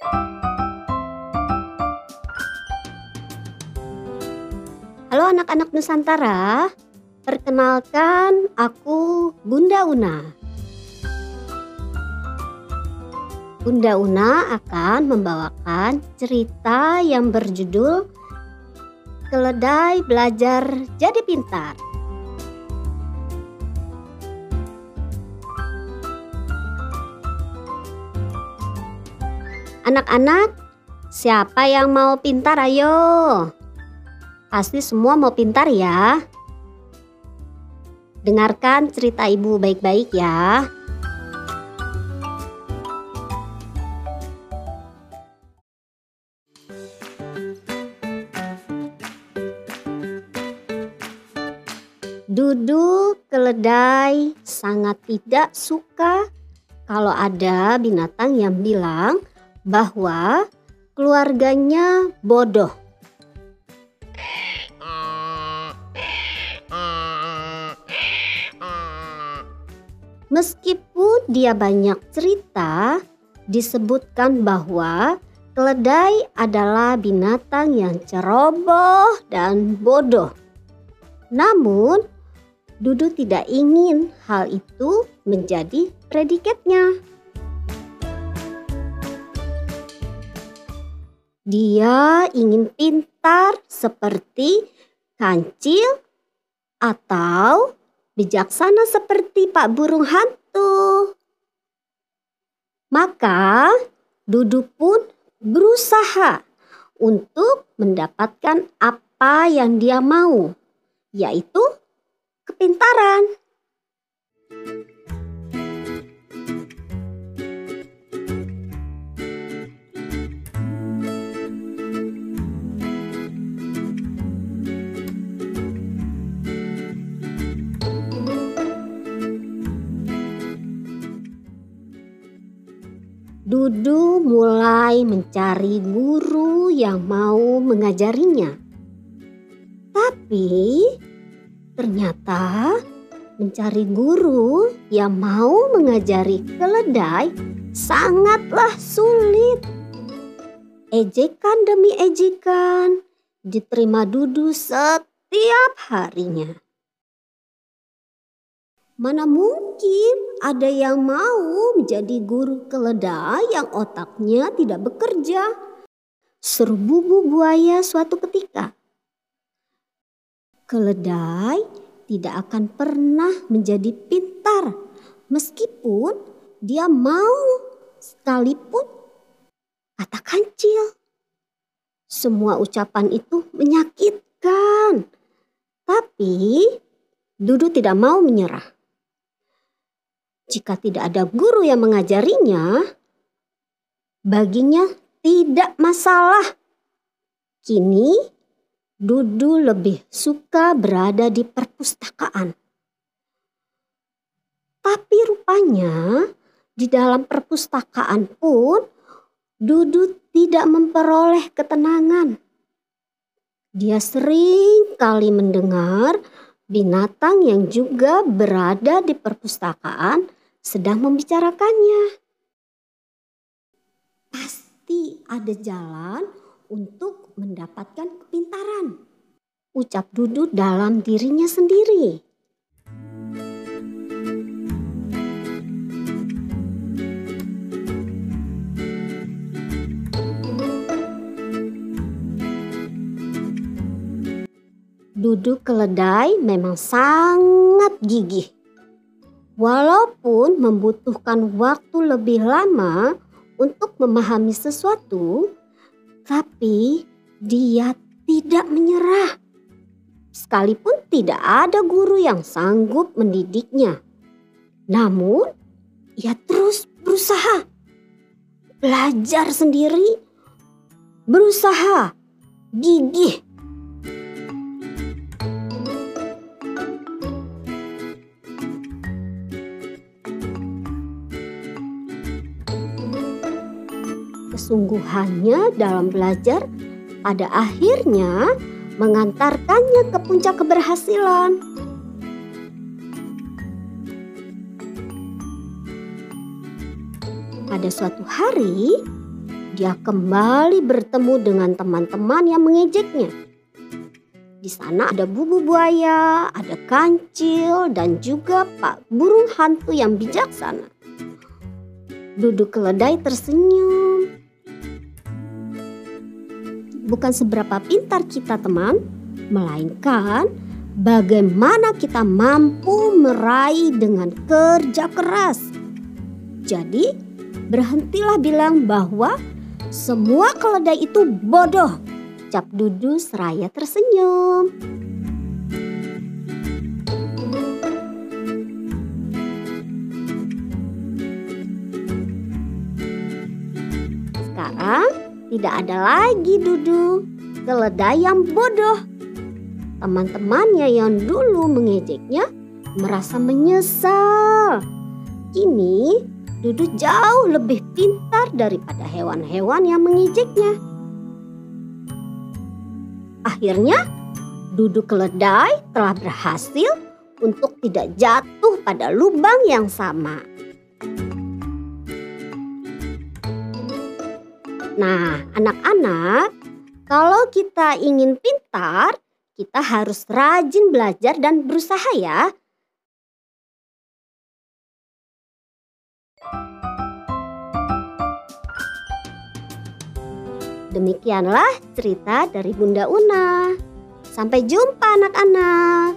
Halo anak-anak Nusantara, perkenalkan aku Bunda Una. Bunda Una akan membawakan cerita yang berjudul Keledai Belajar Jadi Pintar. Anak-anak, siapa yang mau pintar ayo? Pasti semua mau pintar ya. Dengarkan cerita ibu baik-baik ya. Dudu keledai sangat tidak suka kalau ada binatang yang bilang bahwa keluarganya bodoh. Meskipun dia banyak cerita, disebutkan bahwa keledai adalah binatang yang ceroboh dan bodoh. Namun, Dudu tidak ingin hal itu menjadi predikatnya. Dia ingin pintar seperti kancil atau bijaksana seperti Pak Burung Hantu. Maka Dudu pun berusaha untuk mendapatkan apa yang dia mau, yaitu kepintaran. Dudu mulai mencari guru yang mau mengajarinya. Tapi ternyata mencari guru yang mau mengajari keledai sangatlah sulit. Ejekan demi ejekan diterima Dudu setiap harinya. Mana mungkin ada yang mau menjadi guru keledai yang otaknya tidak bekerja? Seru bubu buaya suatu ketika. Keledai tidak akan pernah menjadi pintar meskipun dia mau sekalipun kata kancil. Semua ucapan itu menyakitkan. Tapi Dudu tidak mau menyerah. Jika tidak ada guru yang mengajarinya, baginya tidak masalah. Kini, Dudu lebih suka berada di perpustakaan. Tapi rupanya di dalam perpustakaan pun Dudu tidak memperoleh ketenangan. Dia sering kali mendengar binatang yang juga berada di perpustakaan sedang membicarakannya. Pasti ada jalan untuk mendapatkan kepintaran. Ucap Dudu dalam dirinya sendiri. Dudu keledai memang sangat gigih. Walaupun membutuhkan waktu lebih lama untuk memahami sesuatu, tapi dia tidak menyerah. Sekalipun tidak ada guru yang sanggup mendidiknya. Namun, ia terus berusaha. Belajar sendiri, berusaha, gigih kesungguhannya dalam belajar pada akhirnya mengantarkannya ke puncak keberhasilan. Pada suatu hari, dia kembali bertemu dengan teman-teman yang mengejeknya. Di sana ada bubu buaya, ada kancil, dan juga Pak Burung Hantu yang bijaksana. Duduk keledai tersenyum. Bukan seberapa pintar kita teman, melainkan bagaimana kita mampu meraih dengan kerja keras. Jadi, berhentilah bilang bahwa semua keledai itu bodoh. Cap Dudu seraya tersenyum. Sekarang tidak ada lagi Dudu, keledai yang bodoh. Teman-temannya yang dulu mengejeknya merasa menyesal. Kini Dudu jauh lebih pintar daripada hewan-hewan yang mengejeknya. Akhirnya, Dudu keledai telah berhasil untuk tidak jatuh pada lubang yang sama. Nah, anak-anak, kalau kita ingin pintar, kita harus rajin belajar dan berusaha ya. Demikianlah cerita dari Bunda Una. Sampai jumpa anak-anak.